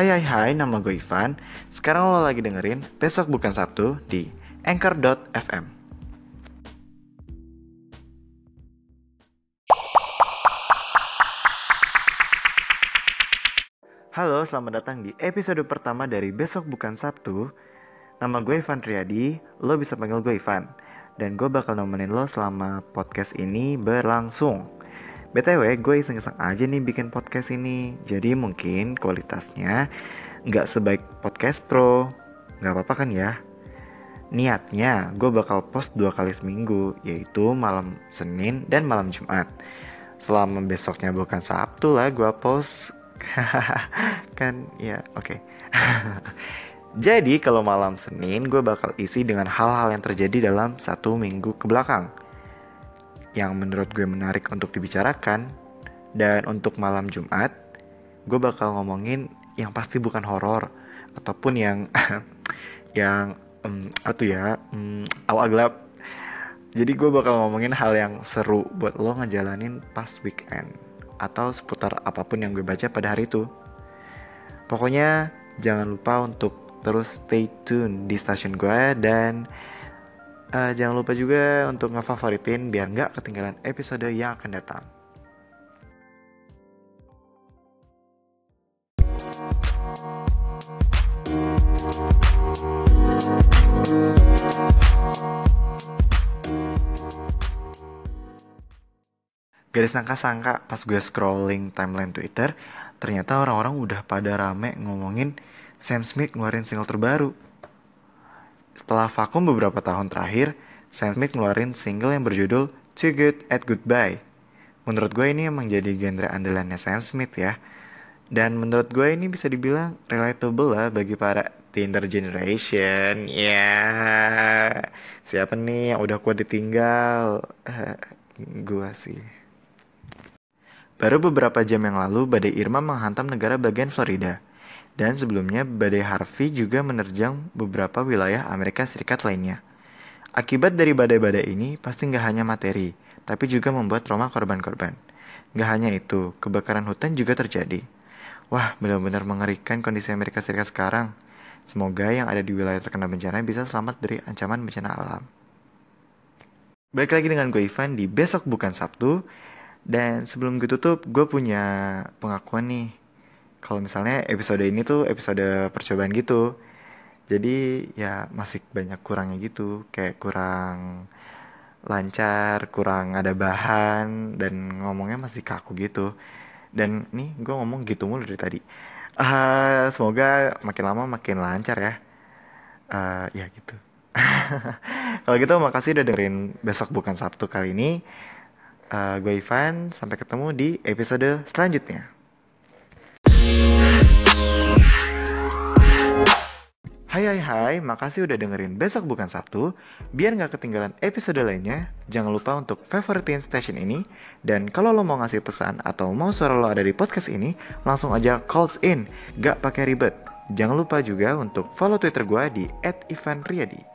Hai hai hai, nama gue Ivan. Sekarang lo lagi dengerin Besok Bukan Sabtu di Anchor.fm. Halo, selamat datang di episode pertama dari Besok Bukan Sabtu. Nama gue Ivan Triadi, lo bisa panggil gue Ivan. Dan gue bakal nemenin lo selama podcast ini berlangsung. BTW, gue iseng-iseng aja nih bikin podcast ini. Jadi mungkin kualitasnya nggak sebaik podcast pro. Nggak apa-apa kan ya? Niatnya, gue bakal post dua kali seminggu, yaitu malam Senin dan malam Jumat. Selama besoknya bukan Sabtu lah gue post. kan, ya oke. Okay. Jadi kalau malam Senin gue bakal isi dengan hal-hal yang terjadi dalam satu minggu ke belakang yang menurut gue menarik untuk dibicarakan. Dan untuk malam Jumat, gue bakal ngomongin yang pasti bukan horor ataupun yang yang um, apa ya um, awal gelap. Jadi gue bakal ngomongin hal yang seru buat lo ngejalanin pas weekend atau seputar apa pun yang gue baca pada hari itu. Pokoknya jangan lupa untuk terus stay tune di stasiun gue dan Uh, jangan lupa juga untuk ngefavoritin biar nggak ketinggalan episode yang akan datang. Gak disangka-sangka pas gue scrolling timeline Twitter, ternyata orang-orang udah pada rame ngomongin Sam Smith ngeluarin single terbaru. Setelah vakum beberapa tahun terakhir, Sam Smith ngeluarin single yang berjudul Too Good at Goodbye. Menurut gue ini emang jadi genre andalannya Sam Smith ya. Dan menurut gue ini bisa dibilang relatable lah bagi para Tinder generation. Ya, yeah. siapa nih yang udah kuat ditinggal? Gue sih. Baru beberapa jam yang lalu, badai Irma menghantam negara bagian Florida. Dan sebelumnya badai Harvey juga menerjang beberapa wilayah Amerika Serikat lainnya. Akibat dari badai-badai ini pasti nggak hanya materi, tapi juga membuat trauma korban-korban. Nggak hanya itu, kebakaran hutan juga terjadi. Wah, benar-benar mengerikan kondisi Amerika Serikat sekarang. Semoga yang ada di wilayah terkena bencana bisa selamat dari ancaman bencana alam. Balik lagi dengan gue Ivan di Besok Bukan Sabtu. Dan sebelum gue tutup, gue punya pengakuan nih kalau misalnya episode ini tuh episode percobaan gitu. Jadi ya masih banyak kurangnya gitu. Kayak kurang lancar kurang ada bahan dan ngomongnya masih kaku gitu. Dan nih gue ngomong gitu mulu dari tadi. Uh, semoga makin lama makin lancar ya. Uh, ya gitu. Kalau gitu makasih udah dengerin besok bukan Sabtu kali ini. Uh, gue Ivan sampai ketemu di episode selanjutnya Hai hai hai, makasih udah dengerin Besok Bukan Sabtu. Biar nggak ketinggalan episode lainnya, jangan lupa untuk favoritin station ini. Dan kalau lo mau ngasih pesan atau mau suara lo ada di podcast ini, langsung aja calls in, gak pakai ribet. Jangan lupa juga untuk follow Twitter gue di @ivanriyadi.